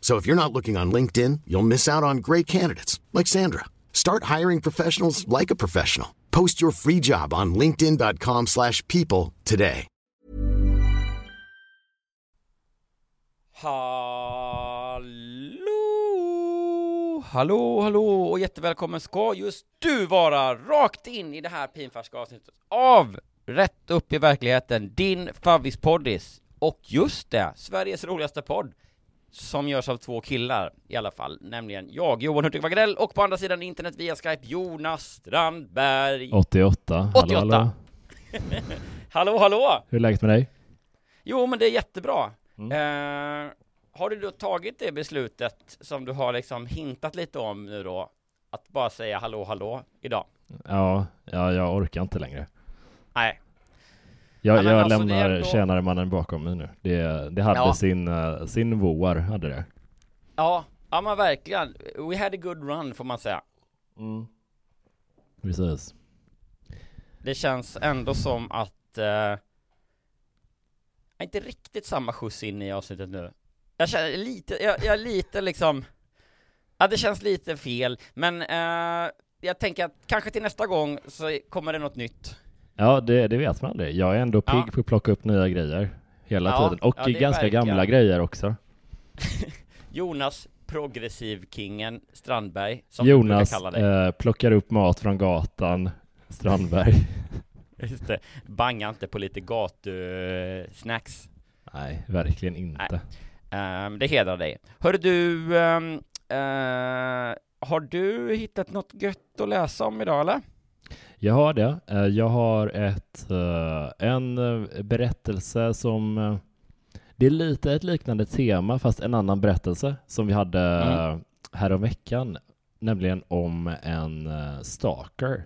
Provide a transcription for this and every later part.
So if you're not looking on LinkedIn, you'll miss out on great candidates like Sandra. Start hiring professionals like a professional. Post your free job on linkedin.com/people today. Hallå! Hallå, hallå och jättevälkommen ska just du vara rakt in i det här pinfärska avsnittet av Rätt upp i verkligheten, din favvispoddis. Och just det, Sveriges roligaste podd som görs av två killar i alla fall, nämligen jag, Johan Hurtig Wagrell och på andra sidan internet via Skype, Jonas Strandberg. 88, hallå 88. hallå. Hallå, hallå! Hur är läget med dig? Jo, men det är jättebra. Mm. Eh, har du då tagit det beslutet som du har liksom hintat lite om nu då? Att bara säga hallå, hallå idag? Ja, ja jag orkar inte längre. Nej. Jag, Ja, jag alltså, lämnar ändå- tjänaremannen bakom mig nu. Det, det hade Ja. sin, eh, sin vår, hade det. Ja, ja men verkligen. We had a good run får man säga. Precis. Det känns ändå som att är inte riktigt samma skjuts in i avsnittet nu. Jag känner lite, jag, jag är lite liksom, ja det känns lite fel, men eh, jag tänker att kanske till nästa gång så kommer det något nytt. Ja, det, det vet man aldrig. Jag är ändå pigg Ja. på att plocka upp nya grejer hela Ja, tiden. Och ja, ganska verkligen. gamla grejer också. Jonas progressiv-kingen Strandberg, som du Jonas kalla dig. eh, plockar upp mat från gatan, Strandberg. Just det, banga inte på lite gatusnacks. Nej, verkligen inte. Ehm, det hedrar dig. Hör du, ehm, eh, har du hittat något gött att läsa om idag eller? Jag har det. Eh, Jag har ett, eh, en eh, berättelse som det är lite ett liknande tema fast en annan berättelse som vi hade Mm. häromveckan, nämligen om en stalker.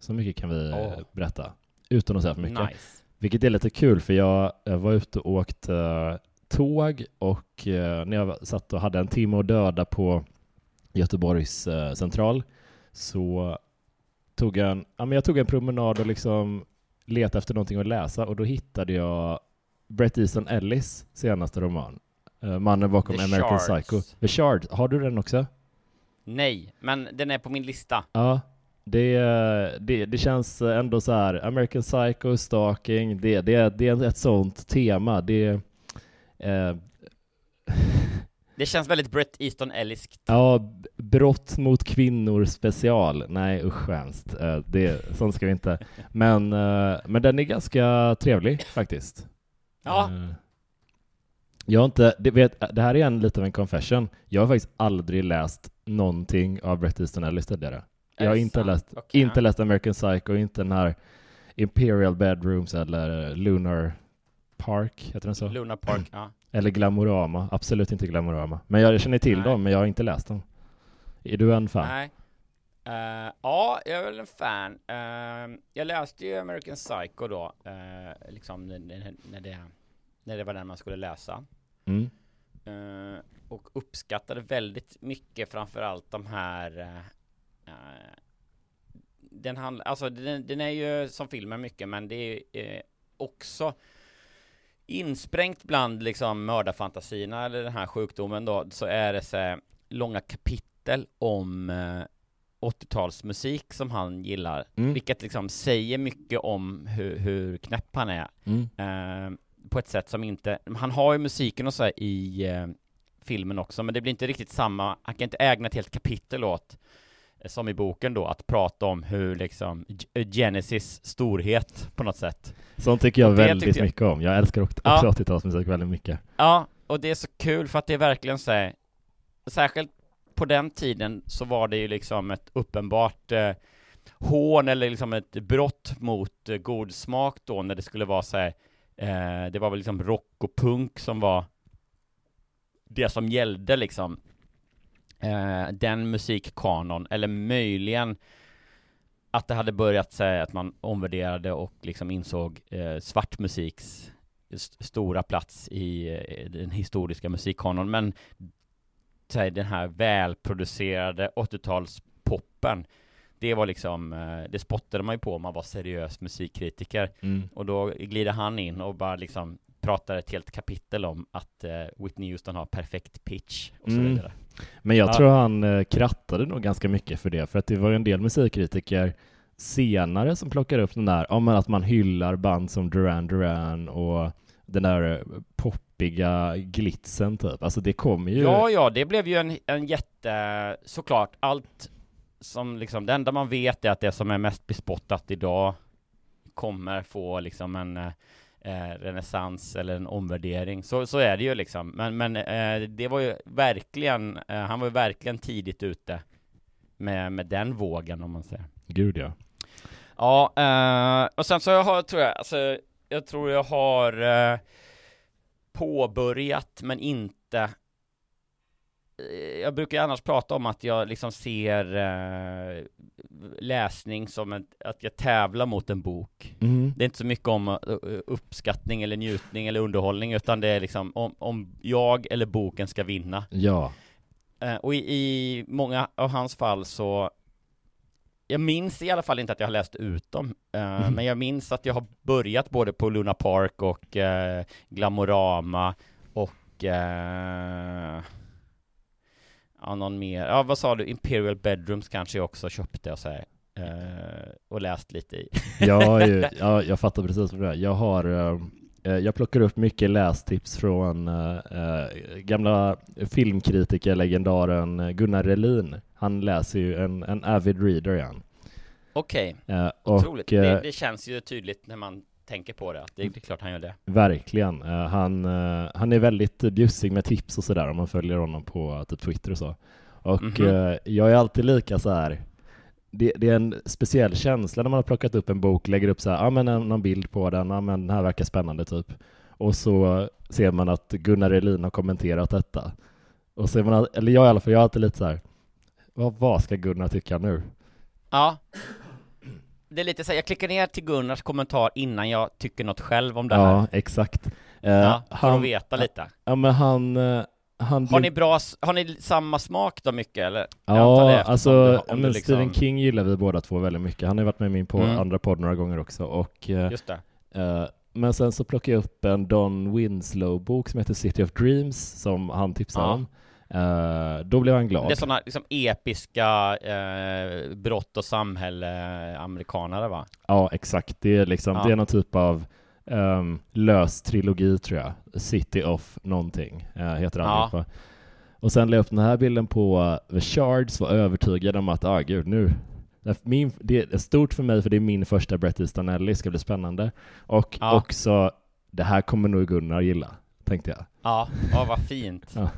Så mycket kan vi Åh. berätta utan att säga för mycket. Nice. Vilket är lite kul för jag var ute och åkte tåg och när jag satt och hade en timme att döda på Göteborgs central så tog en, ja, men jag tog en promenad och liksom letade efter någonting att läsa och då hittade jag Bret Easton Ellis senaste roman. Eh, Mannen bakom The American Shards. Psycho. The Shard, har du den också? Nej, men den är på min lista. Ja, det, det, det känns ändå så här, American Psycho, stalking, det, det, det är ett sånt tema. Det, eh, Det känns väldigt Brett Easton Elliskt. ja, brott mot kvinnor special. Nej usch hemskt. Eh, det, sånt ska vi inte. Men, eh, men den är ganska trevlig faktiskt. Ja, Eh, Jag har inte, det, vet, det här är en lite av en confession. Jag har faktiskt aldrig läst någonting av Bret Easton Ellis tidigare. Jag har inte sant? läst, Okej. inte läst American Psycho, inte den här Imperial Bedrooms eller Lunar Park, heter den så? Luna Park, ja. Eller Glamorama, absolut inte Glamorama. Men jag känner till Nej. dem, men jag har inte läst dem. Är du en fan? Nej. Eh, ja, jag är väl en fan. Eh, jag läste ju American Psycho då, eh, liksom när, det, när det var den man skulle läsa. Mm. Och uppskattade väldigt mycket framförallt de här den handlar, alltså den, den är ju som filmen mycket men det är också insprängt bland liksom mördarfantasierna eller den här sjukdomen då, så är det så långa kapitel om eh, 80-talsmusik som han gillar, Mm. vilket liksom säger mycket om hur, hur knäpp han är. Mm. Eh, på ett sätt som inte, han har ju musiken och så i eh, filmen också, men det blir inte riktigt samma, han kan inte ägna ett helt kapitel åt eh, som i boken då, att prata om hur liksom G- Genesis storhet på något sätt. Sånt tycker jag Och väldigt jag- mycket om. Jag älskar också Ja. 80-talsmusik väldigt mycket. Ja, och det är så kul för att det är verkligen så här, särskilt på den tiden så var det ju liksom ett uppenbart eh, hån eller liksom ett brott mot eh, god smak då när det skulle vara så här, eh, det var väl liksom rock och punk som var det som gällde liksom eh, den musikkanon, eller möjligen att det hade börjat säga att man omvärderade och liksom insåg eh, svart musiks st- stora plats i eh, den historiska musikkanon, men här, den här välproducerade 80-talspoppen det var liksom, eh, det spottade man ju på om man var seriös musikkritiker Mm. och då glider han in och bara liksom pratar ett helt kapitel om att eh, Whitney Houston har perfekt pitch och så Mm. vidare. Men jag Ja. tror han eh, krattade nog ganska mycket för det, för att det var ju en del musikkritiker senare som plockar upp den där, men att man hyllar band som Duran Duran och den där eh, poppiga glitsen typ. Alltså det kommer ju... Ja, ja, det blev ju en, en jätte, såklart, allt som liksom, det enda man vet är att det som är mest bespottat idag kommer få liksom en eh, renässans eller en omvärdering. Så, så är det ju liksom. Men, men eh, det var ju verkligen, eh, han var ju verkligen tidigt ute med, med den vågen om man säger. Gud ja. Ja, eh, och sen så jag har, tror jag, alltså, jag tror jag har eh, påbörjat men inte jag brukar annars prata om att jag liksom ser eh, läsning som ett, att jag tävlar mot en bok. Mm. Det är inte så mycket om eh, uppskattning eller njutning eller underhållning utan det är liksom om, om jag eller boken ska vinna. Ja. Eh, och i, i många av hans fall så jag minns i alla fall inte att jag har läst ut dem, eh, Mhm. men jag minns att jag har börjat både på Luna Park och eh, Glamorama och eh, ja, någon mer, ja vad sa du, Imperial Bedrooms kanske jag också köpte och så här, eh, och läst lite i. Jag, ja, jag fattar precis vad det är. Jag har eh, jag plockar upp mycket lästips från eh, eh, gamla filmkritikerlegendaren Gunnar Relin. Han läser ju en, en avid reader igen. Okej, Eh, otroligt. eh, det, det känns ju tydligt när man tänker på det, det, det är klart han gör det. verkligen. Eh, han, eh, han är väldigt bjussig med tips och sådär om man följer honom på eh, typ Twitter och så. Och Mhm. eh, jag är alltid lika så här. Det, det är en speciell känsla när man har plockat upp en bok, lägger upp så här, ja men en, någon bild på den, ja men den här verkar spännande typ. Och så ser man att Gunnar Elin har kommenterat detta. Och så är man, eller jag i alla fall, jag är alltid lite så här, vad, vad ska Gunnar tycka nu? Ja. Det är lite så här, jag klickar ner till Gunnars kommentar innan jag tycker något själv om det här. Ja, exakt. Eh, Ja, för han, att veta lite. Ja men han, eh, han Har ni bra, har ni samma smak då mycket eller? Ja, alltså men liksom- Stephen King gillar vi båda två väldigt mycket. Han har varit med min på Mm. andra podd några gånger också. Och, eh, Just det. eh, men sen så plockade jag upp en Don Winslow-bok som heter City of Dreams som han tipsade Ja. om. Eh, då blev han glad. Det är sådana liksom episka eh, brott och samhälle amerikanare va? Ja, exakt. Det är liksom, Ja. det är någon typ av um, lös trilogi tror jag. City of någonting uh, heter Ja. allihopa. Och sen la jag upp den här bilden på uh, The Shards, var övertygad om att, ah gud nu, min, det är stort för mig för det är min första Bret Easton Ellis, ska bli spännande. Och Ja. också, det här kommer nog Gunnar gilla, tänkte jag. Ja, ja vad fint. Ja.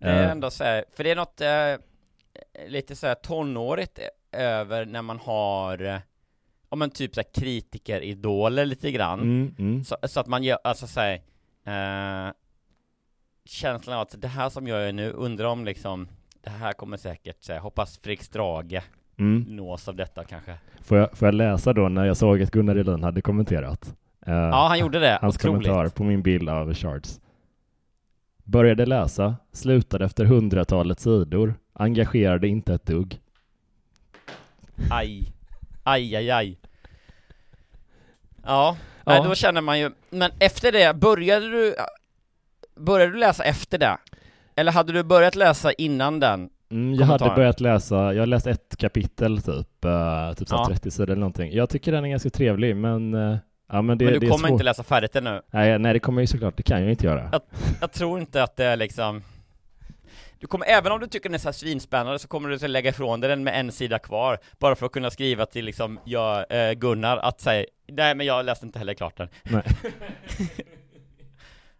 Det är Eh, ändå så här, för det är något eh, lite så här tonårigt över när man har, om man typ så här kritikeridoler lite grann. mm, mm. Så, så att man gör, alltså såhär, eh, känslan av att det här som jag gör nu, undrar om liksom, det här kommer säkert, så här, hoppas Fredrik Strage Mm. nås av detta kanske. Får, jag, får jag läsa då när jag såg att Gunnar Elin hade kommenterat? Eh, Ja, han gjorde det, Hans otroligt. kommentar på min bild av Charts. Började läsa, slutade efter hundratalet sidor, engagerade inte ett dugg. Aj, aj, aj, aj. Ja, Ja. Nej, då känner man ju, men efter det, började du, började du läsa efter det? Eller hade du börjat läsa innan den? Mm, jag hade börjat läsa, jag har läst ett kapitel typ, uh, typ Ja. 30 sidor eller någonting. Jag tycker den är ganska trevlig, men eh, ja men det, men du kommer svårt. inte läsa färdigt ännu? Nej, nej, det kommer jag ju såklart, det kan jag inte göra. Jag, jag tror inte att det är liksom du kommer, även om du tycker den är så här svinspännande så kommer du så lägga ifrån dig den med en sida kvar Bara för att kunna skriva till liksom, jag, eh, Gunnar, att säga Nej men jag läste inte heller klart den Nej.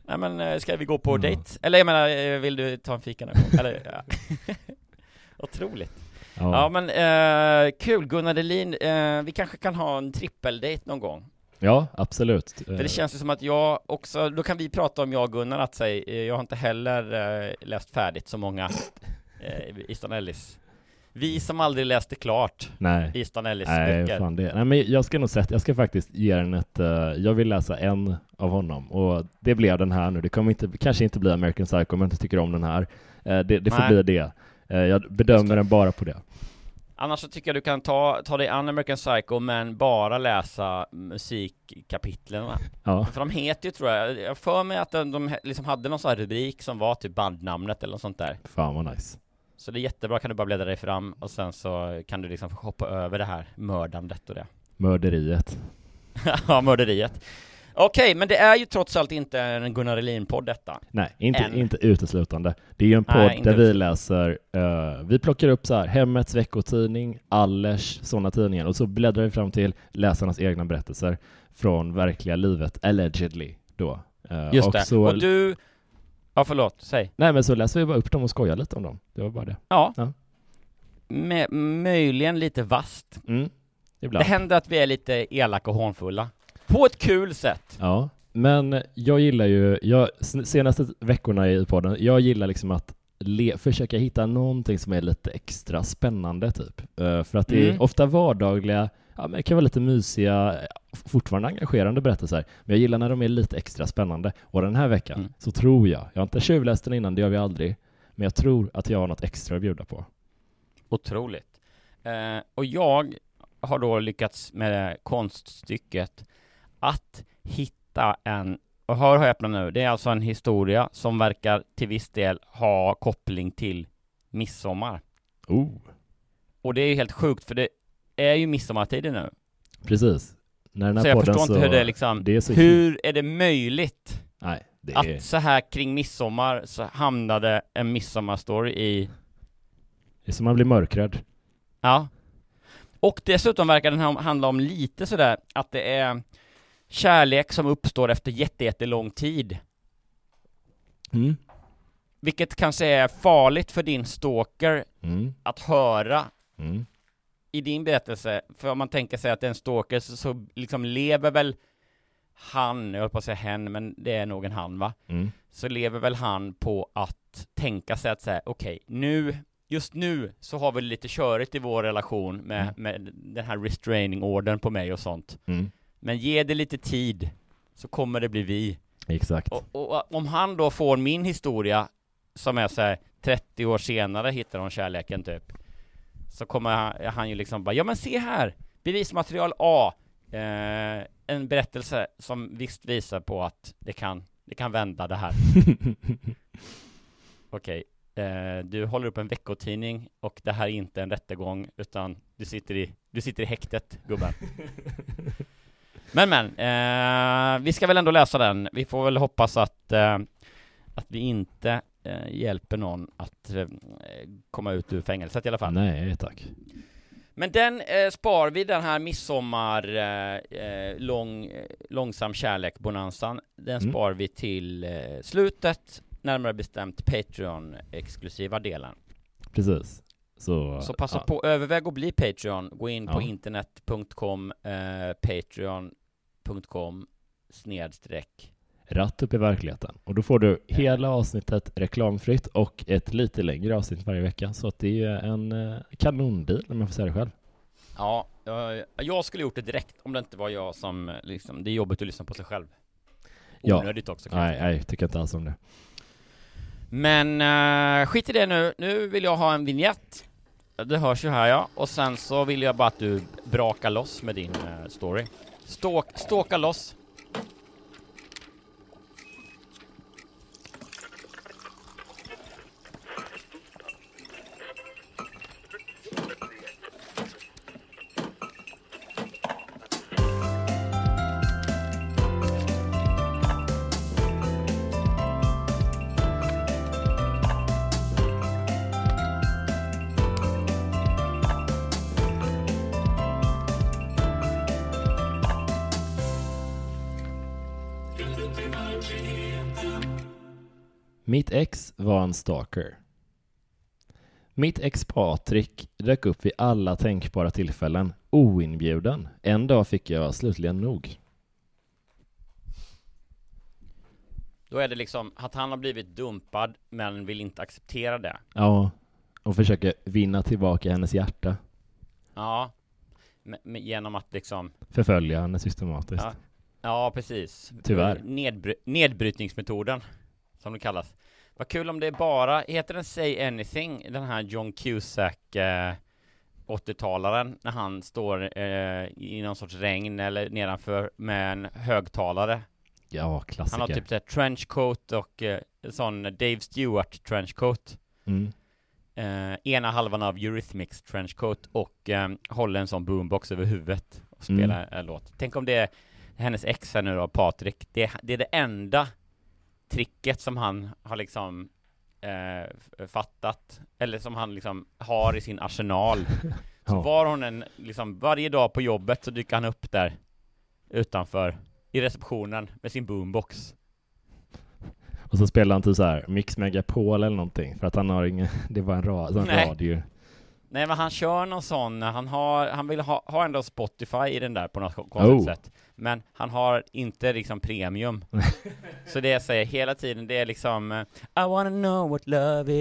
Nej men, eh, ska vi gå på Ja. dejt? Eller jag menar, eh, vill du ta en fika nu? Eller, ja. Otroligt Ja, Ja, men, eh, kul Gunnar Delin, eh, vi kanske kan ha en trippeldejt någon gång ja absolut. för det känns ju som att jag också, då kan vi prata om jag och Gunnar att säga, eh, jag har inte heller eh, läst färdigt så många eh, Easton Ellis. Vi som aldrig läste klart Nej. Easton Ellis Nej, böcker. fan det. Nej, men jag ska nog sätta, jag ska faktiskt ge den ett, eh, jag vill läsa en av honom och det blev den här nu. Det kommer inte, kanske inte bli American Psycho om jag inte tycker om den här. Eh, det, det får Nej. bli det. Eh, jag bedömer den bara på det. Annars så tycker jag du kan ta, ta dig an American Psycho men bara läsa musikkapitlen Ja, För de heter ju tror jag, jag för mig att de, de liksom hade någon sån här rubrik som var typ bandnamnet eller något sånt där. fan vad nice. Så det är jättebra, kan du bara bläddra dig fram och sen så kan du liksom hoppa över det här mördandet och det. Mörderiet. ja, mörderiet. Okej, men det är ju trots allt inte en Gunnar Elin-podd detta. Nej, inte, Än. inte uteslutande. Det är ju en Nej, podd inte där vi läser, eh, vi plockar upp så här, Hemmets veckotidning, Allers, sådana tidningar och så bläddrar vi fram till läsarnas egna berättelser från verkliga livet, allegedly då. Eh, Just och det. Så, Och du... Ja, förlåt, säg. Nej men så läser vi bara upp dem och skojar lite om dem. Det var bara det. Ja. Ja. Med, möjligen lite vast. Mm. Det Ibland. händer att vi är lite elaka och hånfulla. På ett kul sätt. Ja, men jag gillar ju, jag, senaste veckorna i podden, jag gillar liksom att le, försöka hitta någonting som är lite extra spännande typ. Eh, för att det är Mm. ofta vardagliga, ja men det kan vara lite mysiga, fortfarande engagerande berättelser, men jag gillar när de är lite extra spännande. Och den här veckan Mm. så tror jag, jag har inte tjuvläst den innan, det gör vi aldrig, men jag tror att jag har något extra att bjuda på. Otroligt. Eh, och jag har då lyckats med konststycket att hitta en, och hör och häpna nu, det är alltså en historia som verkar till viss del ha koppling till midsommar. Oh, Och det är ju helt sjukt för det är ju midsommartider nu. precis. När den här Så jag förstår inte hur det är liksom, det är så hur är det möjligt Nej, det att är... så här kring midsommar så hamnade en midsommarstory i Det är som man blir mörkrädd. Ja. Och dessutom verkar den här handla om lite sådär att det är kärlek som uppstår efter jätte, jättelång tid. Mm. Vilket kanske är farligt för din stalker Mm. att höra Mm. i din berättelse. För om man tänker sig att det är en stalker så, så liksom lever väl han, jag höll på att säga hen, men det är nog en han va? Mm. Så lever väl han på att tänka sig att säga, okej, nu, just nu så har vi lite körigt i vår relation med, Mm. med den här restraining ordern på mig och sånt. Mm. Men ge det lite tid, så kommer det bli vi. Exakt. Och, och om han då får min historia, som är så här 30 år senare hittar hon kärleken typ, så kommer han, han ju liksom bara, ja men se här! Bevismaterial A, eh, en berättelse som visst visar på att det kan, det kan vända det här. Okej, eh, du håller upp en veckotidning och det här är inte en rättegång utan du sitter i, du sitter i häktet gubben. Men men, eh, vi ska väl ändå läsa den. Vi får väl hoppas att, eh, att vi inte eh, hjälper någon att eh, komma ut ur fängelset i alla fall. Nej, tack. Men den eh, spar vi, den här midsommar, eh, lång, långsam kärlek, bonanzan. Den Mm. spar vi till slutet, närmare bestämt Patreon-exklusiva delen. Precis. Så, Så passa ja. på, överväg att bli Patreon. Gå in på Ja. internet.com, eh, patreon.com snedstreck. Ratt upp i verkligheten. Och då får du hela avsnittet reklamfritt och ett lite längre avsnitt varje vecka. Så att det är en eh, kanondeal om jag får säga det själv. Ja, jag, skulle gjort det direkt om det inte var jag som, liksom, det är jobbigt att lyssna på sig själv. Ja. Onödigt också kan jag Nej, nej, tycker inte alls om det. Men eh, skit i det nu, nu vill jag ha en vignett. Det hörs ju här ja, och sen så vill jag bara att du brakar loss med din eh, story. Ståk, ståka loss. Mitt ex var en stalker. Mitt ex Patrik dök upp vid alla tänkbara tillfällen, oinbjuden. En dag fick jag slutligen nog. Då är det liksom att han har blivit dumpad men vill inte acceptera det. Ja, och försöker vinna tillbaka hennes hjärta. Ja. Med, genom att liksom... Förfölja henne systematiskt. Ja, ja precis. Tyvärr. Nedbry nedbrytningsmetoden, som det kallas. Vad kul om det är bara, heter den Say Anything, den här John Cusack eh, 80-talaren, när han står eh, i någon sorts regn eller nedanför med en högtalare. Ja, klassiker. Han har typ såhär trenchcoat och eh, sån Dave Stewart trenchcoat. Mm. Eh, ena halvan av Eurythmics trenchcoat och eh, håller en sån boombox över huvudet och spelar Mm. en låt. Tänk om det är hennes ex här nu då, Patrik. Det, det är det enda tricket som han har liksom eh, fattat, eller som han liksom har i sin arsenal. Så Ja. var hon en, liksom varje dag på jobbet så dyker han upp där utanför i receptionen med sin boombox. Och så spelar han typ så här Mix Megapol eller någonting för att han har ingen, det var en ra, sån Nej. radio. Nej men han kör någon sån, han har, han vill ha, ha ändå Spotify i den där på något konstigt Oh. sätt. Men han har inte liksom premium. Så det jag säger hela tiden, det är liksom eh, I wanna know what love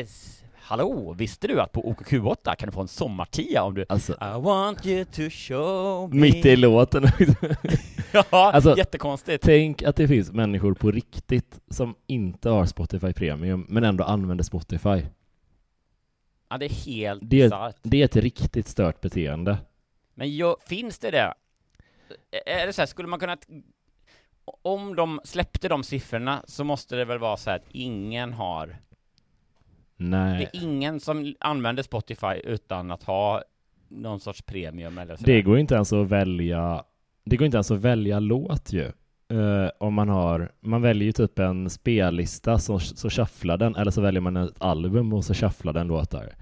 is. Hallå, visste du att på OKQ8 kan du få en sommartia om du Alltså, I want you to show me mitt i låten. Ja, Alltså, jättekonstigt. Tänk att det finns människor på riktigt som inte har Spotify Premium men ändå använder Spotify. Ja, det är helt Det, bisarrt. det är ett riktigt stört beteende. Men jo, finns det det? Är det så här, skulle man kunna... Om de släppte de siffrorna så måste det väl vara så här att ingen har... Det Nej, är ingen som använder Spotify utan att ha någon sorts premium eller så. det går inte ens att välja. Det går inte ens att välja låt ju. Eh, om man har, man väljer ju typ en spellista så, så shufflar den, eller så väljer man ett album och så shufflar den låtar.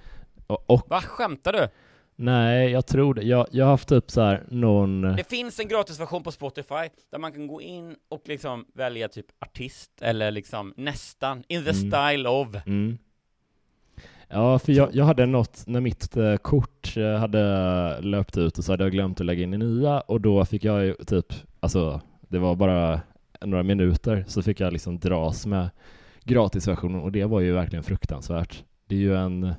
Och, och Va, skämtar du? nej, jag tror det. Jag, jag har haft typ så här någon... Det finns en gratisversion på Spotify där man kan gå in och liksom välja typ artist eller liksom nästan, in the Mm. style of. Mm. Ja, för jag, jag hade något, när mitt eh, kort eh, hade löpt ut och så hade jag glömt att lägga in i nya och då fick jag ju typ, alltså det var bara några minuter så fick jag liksom dras med gratisversionen och det var ju verkligen fruktansvärt. Det är ju en,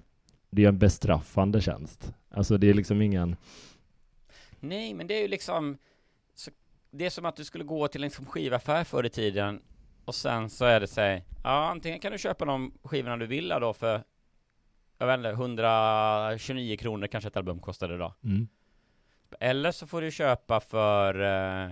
det är en bestraffande tjänst. Alltså det är liksom ingen, Nej, men det är ju liksom så, Det är som att du skulle gå till en liksom skivaffär förr i tiden Och sen så är det så här, Ja, antingen kan du köpa de skivorna du vill då för Jag vet inte, 129 kronor kanske ett album kostade då mm. Eller så får du köpa för eh,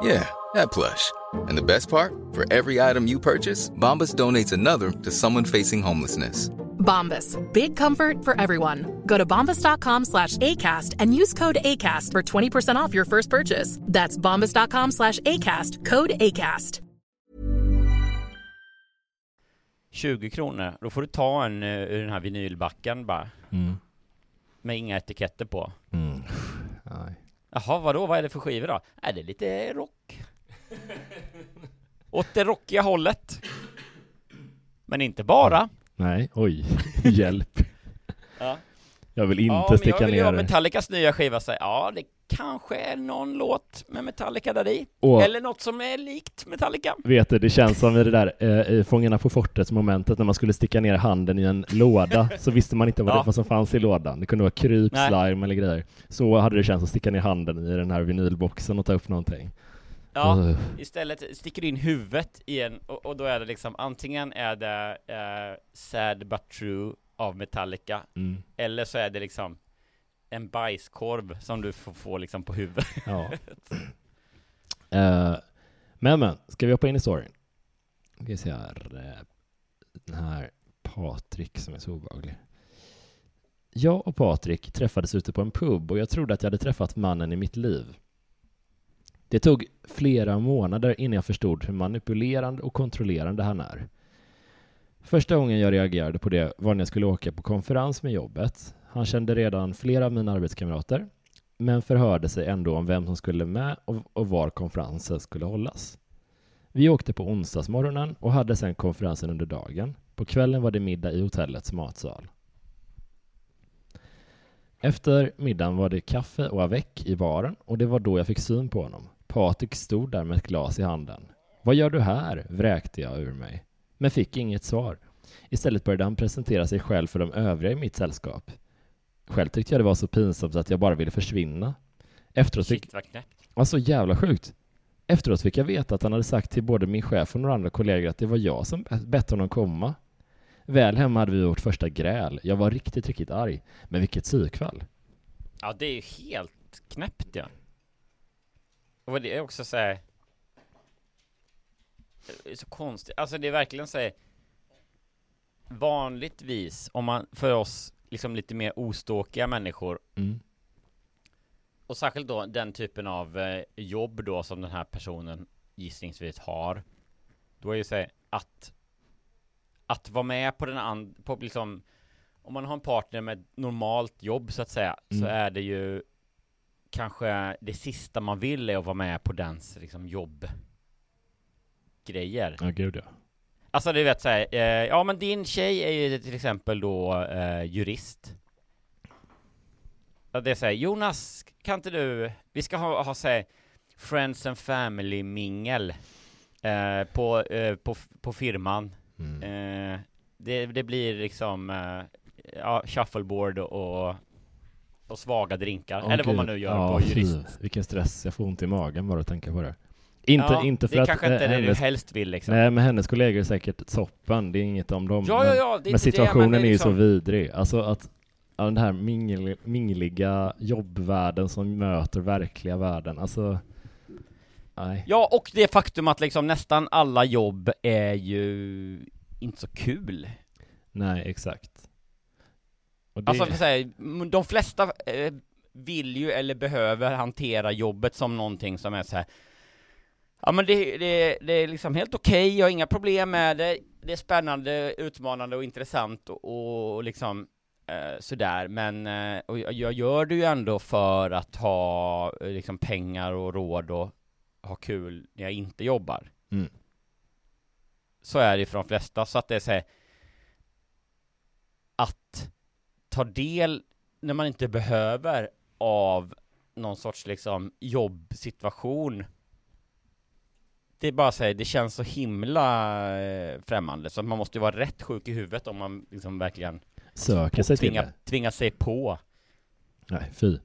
Yeah, that plush. And the best part? For every item you purchase, Bombas donates another to someone facing homelessness. Bombas. Big comfort for everyone. Go to bombas.com slash ACAST and use code ACAST for 20% off your first purchase. That's bombas.com slash ACAST. Code ACAST. 20 kronor, då får du ta en uh, ur den här vinylbacken bara. Mm. Med inga etiketter på. Mm. Jaha, vadå? Vad är det för skivor då? Är det lite rock? Åt det rockiga hållet. Men inte bara. Nej, oj, hjälp. Ja. Jag vill inte ja, sticka jag vill ner Metallicas nya skiva säger ja, det kanske är någon låt med Metallica där i. Och- Eller något som är likt Metallica. Vet du, det känns som i det där eh, i Fångarna på fortet momentet när man skulle sticka ner handen i en låda så visste man inte vad Ja. det var som fanns i lådan. Det kunde vara kryp, Nej. slime eller grejer. Så hade det känts att sticka ner handen i den här vinylboxen och ta upp någonting. Ja, istället sticker du in huvudet i en, och, och då är det liksom antingen är det eh, Sad But True av Metallica, Mm. eller så är det liksom en bajskorv som du får få liksom på huvudet. Ja. Eh, men men, ska vi hoppa in i storyn? Ska vi se här. eh, Den här Patrik som är så obehaglig. Jag och Patrik träffades ute på en pub och jag trodde att jag hade träffat mannen i mitt liv. Det tog flera månader innan jag förstod hur manipulerande och kontrollerande han är. Första gången jag reagerade på det var när jag skulle åka på konferens med jobbet. Han kände redan flera av mina arbetskamrater men förhörde sig ändå om vem som skulle med och, var konferensen skulle hållas. Vi åkte på onsdagsmorgonen och hade sedan konferensen under dagen. På kvällen var det middag i hotellets matsal. Efter middagen var det kaffe och avec i baren och det var då jag fick syn på honom. Patrik stod där med ett glas i handen. Vad gör du här? vräkte jag ur mig. Men fick inget svar. Istället började han presentera sig själv för de övriga i mitt sällskap. Själv tyckte jag det var så pinsamt att jag bara ville försvinna. Efteråt fick... Shit vad knäppt. Alltså jävla sjukt. Efteråt fick jag veta att han hade sagt till både min chef och några andra kollegor att det var jag som bett honom komma. Väl hemma hade vi vårt första gräl. Jag var riktigt, riktigt arg. Men vilket psykfall. Ja, det är ju helt knäppt ja. Och det är också så här. Är så konstigt, alltså det är verkligen så. Vanligtvis, om man, för oss liksom lite mer oståkiga människor Mm. Och särskilt då den typen av eh, jobb då som den här personen gissningsvis har Då är ju så här, att Att vara med på den andra, på liksom Om man har en partner med ett normalt jobb så att säga Så Mm. är det ju Kanske det sista man vill är att vara med på dens liksom jobb Grejer Ja, gud ja. Alltså du vet såhär, eh, ja men din tjej är ju till exempel då eh, jurist Ja det är såhär, Jonas, kan inte du, vi ska ha, ha såhär Friends and Family mingel eh, på, eh, på, på firman Mm. eh, det, det blir liksom, eh, ja, shuffleboard och, och svaga drinkar, Åh, eller vad gud. man nu gör ja, på jurist Vilken stress, jag får ont i magen bara att tänka på det. Inte, Ja, inte för det att kanske inte eh, är det du hennes- helst vill liksom. Nej, men hennes kollegor är säkert toppen, det är inget om dem. Ja, ja, men, ja, är men inte det, men situationen det är är ju så liksom- vidrig. Alltså att ja, den här mingel, mingliga jobbvärlden som möter verkliga världen. Alltså, nej. Ja, och det faktum att liksom nästan alla jobb är ju inte så kul. Nej, exakt. Och det, Alltså, säga, de flesta eh, vill ju eller behöver hantera jobbet som någonting som är så här. Ja men det, det, det är liksom helt okej, jag har inga problem med det, det är spännande, utmanande och intressant och, och liksom eh, sådär, men eh, jag gör det ju ändå för att ha eh, liksom pengar och råd och ha kul när jag inte jobbar. Mm. Så är det för de flesta, så att det är så här, att ta del när man inte behöver av någon sorts liksom jobbsituation det är bara här, det känns så himla eh, främmande så att man måste ju vara rätt sjuk i huvudet om man liksom verkligen Söker sig till tvingar, det. tvingar sig på. Nej, fy.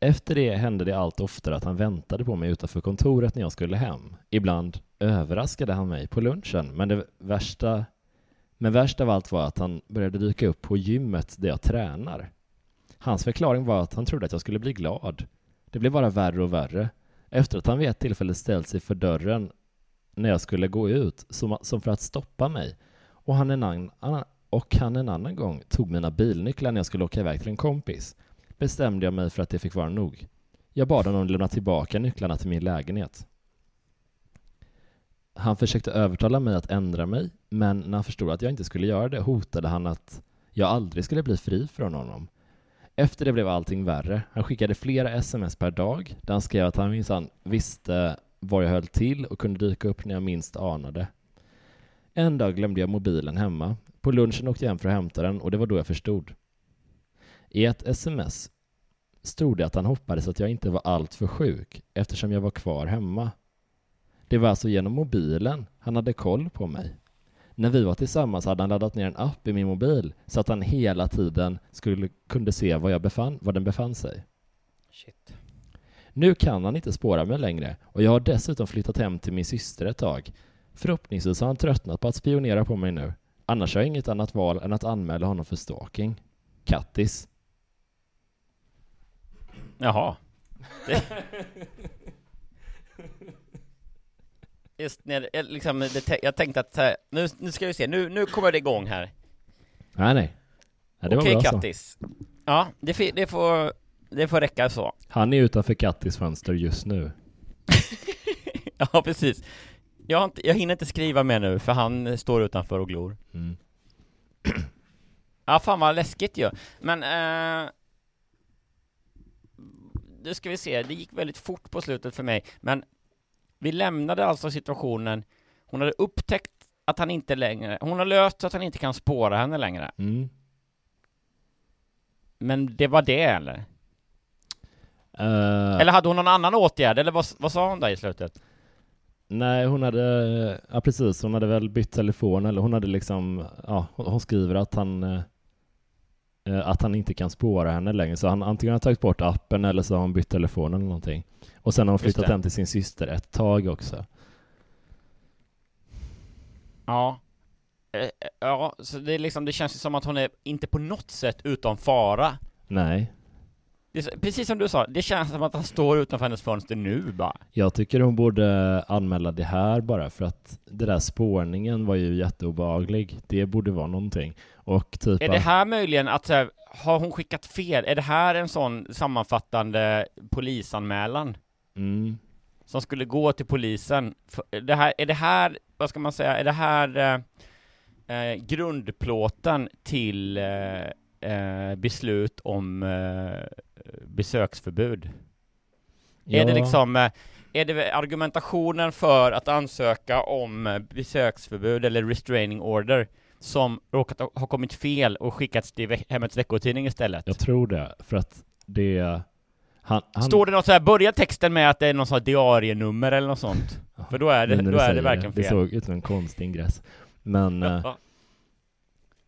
Efter det hände det allt oftare att han väntade på mig utanför kontoret när jag skulle hem. Ibland överraskade han mig på lunchen, men det värsta, men värst av allt var att han började dyka upp på gymmet där jag tränar. Hans förklaring var att han trodde att jag skulle bli glad. Det blev bara värre och värre. Efter att han vid ett tillfälle ställt sig för dörren när jag skulle gå ut, som, som för att stoppa mig, och han, en annan, och han en annan gång tog mina bilnycklar när jag skulle åka iväg till en kompis, bestämde jag mig för att det fick vara nog. Jag bad honom lämna tillbaka nycklarna till min lägenhet. Han försökte övertala mig att ändra mig, men när han förstod att jag inte skulle göra det hotade han att jag aldrig skulle bli fri från honom. Efter det blev allting värre. Han skickade flera sms per dag där han skrev att han minsann visste var jag höll till och kunde dyka upp när jag minst anade. En dag glömde jag mobilen hemma. På lunchen åkte jag hem för att hämta den och det var då jag förstod. I ett sms stod det att han hoppades att jag inte var alltför sjuk eftersom jag var kvar hemma. Det var alltså genom mobilen han hade koll på mig. När vi var tillsammans hade han laddat ner en app i min mobil så att han hela tiden skulle, kunde se var, jag befann, var den befann sig. Shit. Nu kan han inte spåra mig längre och jag har dessutom flyttat hem till min syster ett tag. Förhoppningsvis har han tröttnat på att spionera på mig nu. Annars har jag inget annat val än att anmäla honom för stalking. Kattis. Jaha. Det... Just när, jag liksom, det, jag tänkte att här, nu, nu ska vi se, nu, nu kommer det igång här. Nej, nej. nej det Okej så. Kattis. Ja, det, det, får, det får räcka så. Han är utanför Kattis fönster just nu. Ja, precis. Jag, inte, jag hinner inte skriva mer nu, för han står utanför och glor. Mm. Ja, fan vad läskigt ju. Men, eh, nu ska vi se, det gick väldigt fort på slutet för mig, men vi lämnade alltså situationen, hon hade upptäckt att han inte längre, hon har löst så att han inte kan spåra henne längre. Mm. Men det var det eller? Eh, Eller hade hon någon annan åtgärd, eller vad, vad sa hon där i slutet? Nej, hon hade, ja precis, hon hade väl bytt telefon eller hon hade liksom, ja, hon skriver att han eh, att han inte kan spåra henne längre, så han antingen har tagit bort appen eller så har hon bytt telefon eller någonting. Och sen har hon flyttat hem till sin syster ett tag också. Ja. Eh, eh, Ja, så det är liksom, det känns ju som att hon är inte på något sätt utom fara. Nej, är, precis som du sa, det känns som att han står utanför hennes fönster nu bara. jag tycker hon borde anmäla det här bara för att det där spårningen var ju jätteobehaglig. Det borde vara någonting. Och typ Är det här möjligen att, så här, har hon skickat fel? Är det här en sån sammanfattande polisanmälan? Mm. Som skulle gå till polisen? Det här, är det här, vad ska man säga, är det här eh, eh, grundplåten till eh, eh, beslut om eh, besöksförbud? Är det Ja. liksom, eh, är det argumentationen för att ansöka om eh, besöksförbud eller restraining order som råkat ha kommit fel och skickats till Hemmets Veckotidning istället? Jag tror det, för att det... Han, han, Står det något så här, börjar texten med att det är någon sån diarienummer eller något sånt? För då är det, då är det verkligen Det fel. såg ut som en konstig ingress. Men, eh, Ja.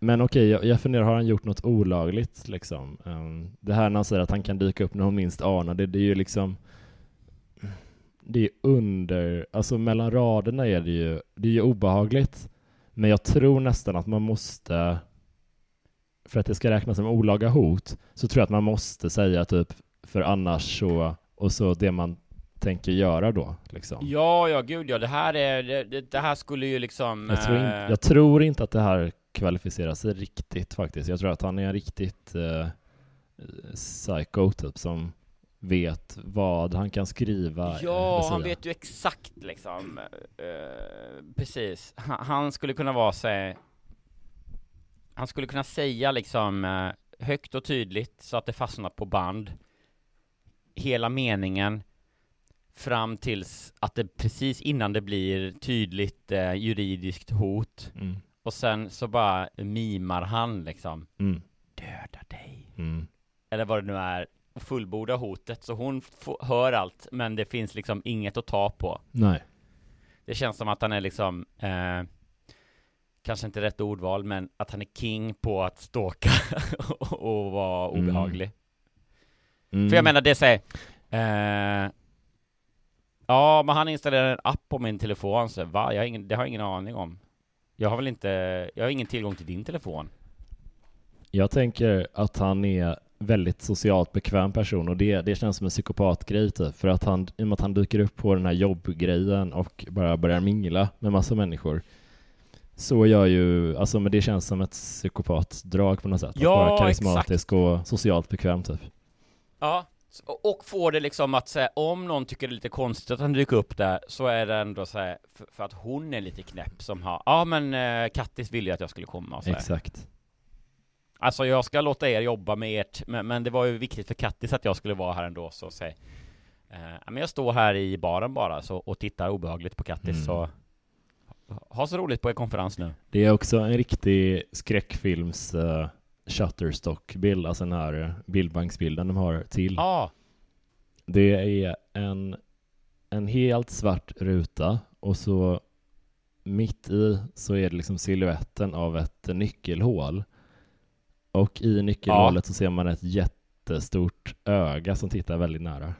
Men okej, jag, jag funderar, har han gjort något olagligt liksom? Um, det här när han säger att han kan dyka upp när hon minst anar det, det är ju liksom... det är under, alltså mellan raderna är det ju, det är ju obehagligt. Men jag tror nästan att man måste, för att det ska räknas som olaga hot, så tror jag att man måste säga typ, för annars så, och så det man tänker göra då, liksom. Ja, ja, gud ja, det här är, det, det här skulle ju liksom... Jag tror, in, eh, jag tror inte att det här kvalificerar sig riktigt faktiskt. Jag tror att han är en riktigt eh, psycho typ som vet vad han kan skriva. Ja, han vet ju exakt liksom, eh, precis. Han, han skulle kunna vara sig, han skulle kunna säga liksom eh, högt och tydligt så att det fastnar på band, hela meningen, fram tills att det precis innan det blir tydligt eh, juridiskt hot, Mm. Och sen så bara mimar han liksom, Mm. döda dig. Mm. eller vad det nu är, och fullborda hotet, så hon hör allt, men det finns liksom inget att ta på. Nej. Det känns som att han är liksom, eh, kanske inte rätt ordval, men att han är king på att stalka och, vara Mm. obehaglig. Mm. För jag menar, det säger, eh, ja, men han installerar en app på min telefon, så va? Jag har ingen, det har jag ingen aning om. Jag har väl inte, jag har ingen tillgång till din telefon. Jag tänker att han är väldigt socialt bekväm person och det, det känns som en psykopatgrej typ. För att han, i och med att han dyker upp på den här jobbgrejen och bara börjar mingla med massa människor. Så gör ju, alltså men det känns som ett psykopatdrag på något sätt. Ja, att vara karismatisk och socialt bekväm typ. Ja, och får det liksom att säga, om någon tycker det är lite konstigt att han dyker upp där, så är det ändå så här, för, för att hon är lite knäpp som har, ja men eh, Kattis ville ju att jag skulle komma och så här. Exakt. Alltså jag ska låta er jobba med ert, men, men det var ju viktigt för Kattis att jag skulle vara här ändå, så säg eh, men jag står här i baren bara så, och tittar obehagligt på Kattis, Mm. så ha så roligt på er konferens nu. Det är också en riktig skräckfilms uh, Shutterstock-bild, alltså den här bildbanksbilden de har till. Ja, Det är en, en helt svart ruta och så mitt i så är det liksom siluetten av ett nyckelhål. Och i nyckelhålet så ser man ett jättestort öga som tittar väldigt nära.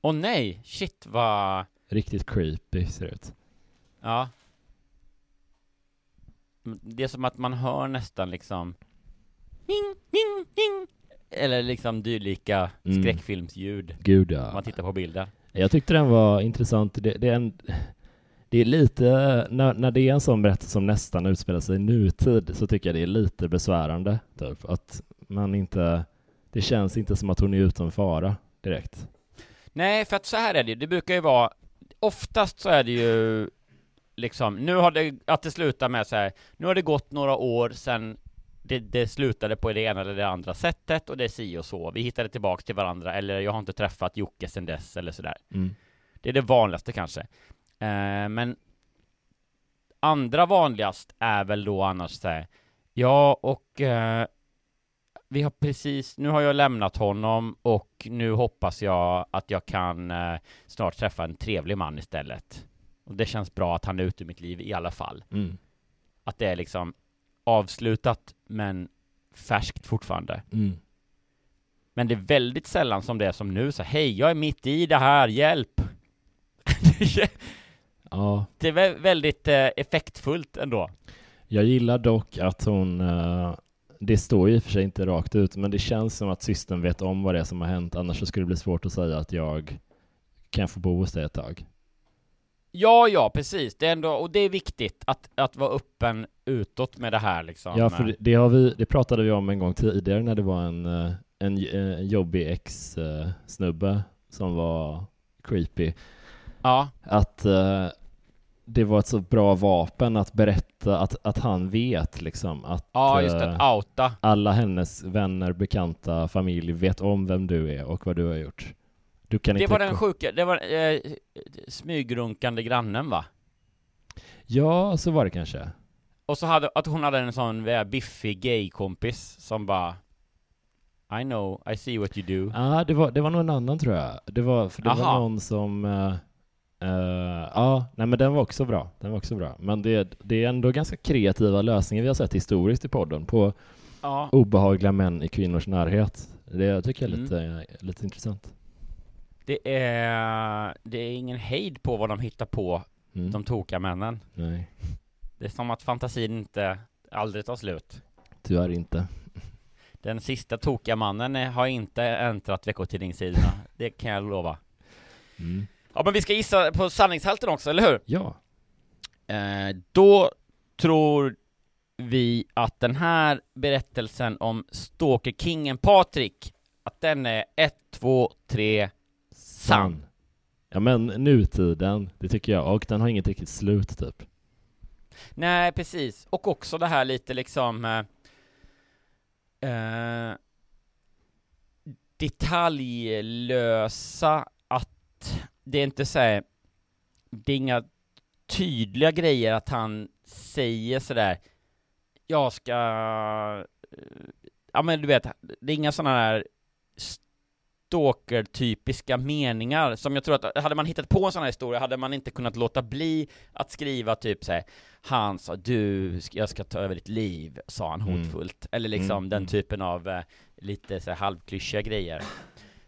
och nej, shit vad, Riktigt creepy ser det ut. ja. Det är som att man hör nästan liksom Ning, ning, ning. Eller liksom dylika Mm. skräckfilmsljud Gud Om ja. man tittar på bilden Jag tyckte den var intressant. Det, det, är, en, det är lite, när, när det är en sån berättelse som nästan utspelar sig i nutid så tycker jag det är lite besvärande. Typ, att man inte, det känns inte som att hon är utom fara direkt. Nej, för att så här är det ju, det brukar ju vara Oftast så är det ju Liksom, nu har det, att det slutar med så här. Nu har det gått några år sedan det, det slutade på det ena eller det andra sättet och det är si och så. Vi hittade tillbaks till varandra, eller jag har inte träffat Jocke sedan dess, eller sådär. Mm. Det är det vanligaste kanske. Eh, men andra vanligast är väl då annars så här. Ja, och eh, vi har precis, nu har jag lämnat honom och nu hoppas jag att jag kan eh, snart träffa en trevlig man istället. Och det känns bra att han är ute ur mitt liv i alla fall. Mm. Att det är liksom avslutat men färskt fortfarande. Mm. Men det är väldigt sällan som det är som nu, så hej, jag är mitt i det här, hjälp! Ja, det är vä- väldigt eh, effektfullt ändå. jag gillar dock att hon, eh, det står ju i och för sig inte rakt ut, men det känns som att systern vet om vad det är som har hänt, annars så skulle det bli svårt att säga att jag kan få bo hos dig ett tag. Ja, ja, precis. Det är ändå, och det är viktigt att, att vara öppen utåt med det här liksom. Ja, för det, har vi, det pratade vi om en gång tidigare när det var en, eh, en, en jobbig ex-snubbe som var creepy. Ja. Att eh, det var ett så bra vapen att berätta att, att han vet liksom att Ja, just det, eh, outa. alla hennes vänner, bekanta, familj vet om vem du är och vad du har gjort. Du kan Det inte var den sjuka, det var eh, smygrunkande grannen va? Ja, så var det kanske. Och så hade, att hon hade en sån eh, biffig gay-kompis som bara I know, I see what you do. Ja, det var, det var nog en annan tror jag. Det var, för det var någon som... eh, eh, ja, nej men den var också bra. Den var också bra. Men det, det är ändå ganska kreativa lösningar vi har sett historiskt i podden på Ja. obehagliga män i kvinnors närhet. Det tycker jag är Mm. lite, lite intressant. Det är, det är ingen hejd på vad de hittar på, Mm. de tokiga männen. Nej, Det är som att fantasin inte aldrig tar slut. tyvärr inte. Den sista tokiga mannen har inte äntrat veckotidningssidorna, det kan jag lova. Mm. Ja men vi ska gissa på sanningshalten också, eller hur? Ja. Eh, då tror vi att den här berättelsen om Stalker-kingen Patrik, att den är 1, 2, 3, sann. Ja men nutiden, det tycker jag. Och den har inget riktigt slut typ. Nej, precis. Och också det här lite liksom eh, eh, detaljlösa att det är inte så här, det är inga tydliga grejer att han säger sådär jag ska, eh, ja men du vet, det är inga sådana här stalker-typiska meningar som jag tror att, hade man hittat på en sån här historia hade man inte kunnat låta bli att skriva typ såhär Han sa du, jag ska ta över ditt liv, sa han Mm. hotfullt. Eller liksom Mm, den mm. typen av eh, lite så här halvklyschiga grejer.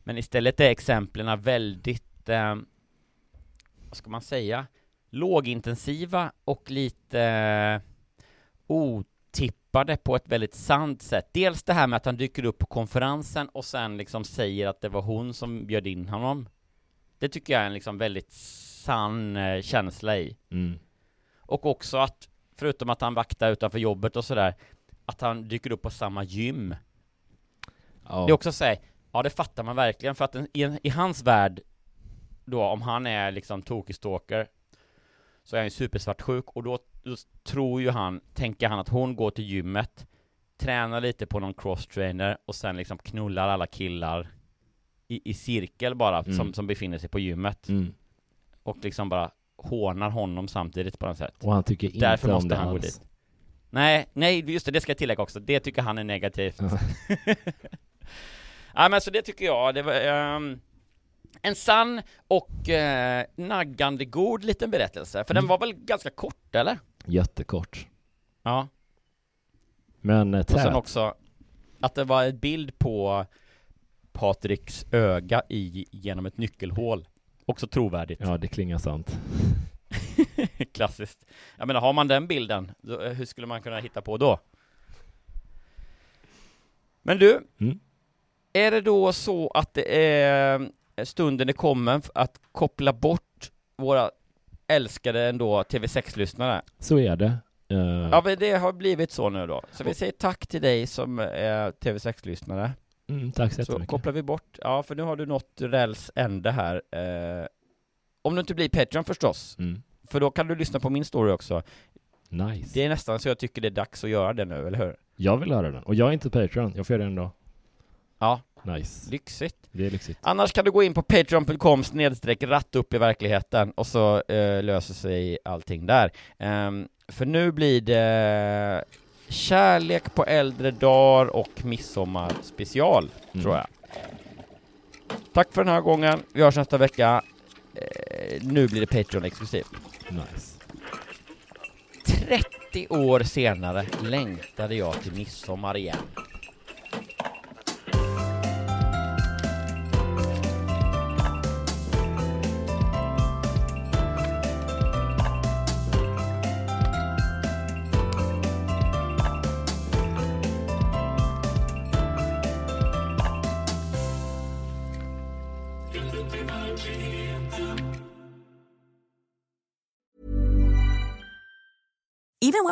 Men istället är exemplen väldigt, eh, vad ska man säga, lågintensiva och lite eh, otippade på ett väldigt sant sätt. Dels det här med att han dyker upp på konferensen och sen liksom säger att det var hon som bjöd in honom. Det tycker jag är en liksom väldigt sann eh, känsla i. Mm. Och också att, förutom att han vaktar utanför jobbet och sådär, att han dyker upp på samma gym. Ja. Det är också så ja det fattar man verkligen, för att i, i hans värld, då om han är liksom tokig stalker, så är han ju supersvartsjuk, och då, då tror ju han, tänker han att hon går till gymmet, tränar lite på någon cross-trainer och sen liksom knullar alla killar i, i cirkel bara, Mm. som, som befinner sig på gymmet. Mm. Och liksom bara hånar honom samtidigt på något sätt. Och han tycker inte Därför om måste det han gå alls. dit. Nej, nej, just det, det ska jag tillägga också. Det tycker han är negativt. ja, men så det tycker jag, det var ehm, en sann och eh, naggande god liten berättelse. För den Mm. var väl ganska kort, eller? Jättekort. Ja. Men eh, Och sen tät. också att det var en bild på Patriks öga i, genom ett nyckelhål. Också trovärdigt. Ja, det klingar sant. Klassiskt. Jag menar, har man den bilden, då, hur skulle man kunna hitta på då? Men du, Mm. är det då så att det är stunden är kommen att koppla bort våra älskade ändå TV6-lyssnare? Så är det. Eh, Ja, men det har blivit så nu då. Så vi säger tack till dig som är TV6-lyssnare. mm, tack så Så jättemycket. kopplar vi bort, ja för nu har du nått räls ände här. Eh, om du inte blir Patreon förstås, Mm. för då kan du lyssna på min story också. Nice. Det är nästan så jag tycker det är dags att göra det nu, eller hur? Jag vill höra den. Och jag är inte Patreon, jag får göra den ändå. Ja, Nice. lyxigt. Det är lyxigt. Annars kan du gå in på patreon.com snedstreck ratt upp i verkligheten och så eh, löser sig allting där. Ehm, för nu blir det kärlek på äldre dagar och midsommar special, Mm. tror jag. Tack för den här gången, vi hörs nästa vecka. Eh, nu blir det Patreon exklusivt. Nice. 30 år senare längtade jag till midsommar igen.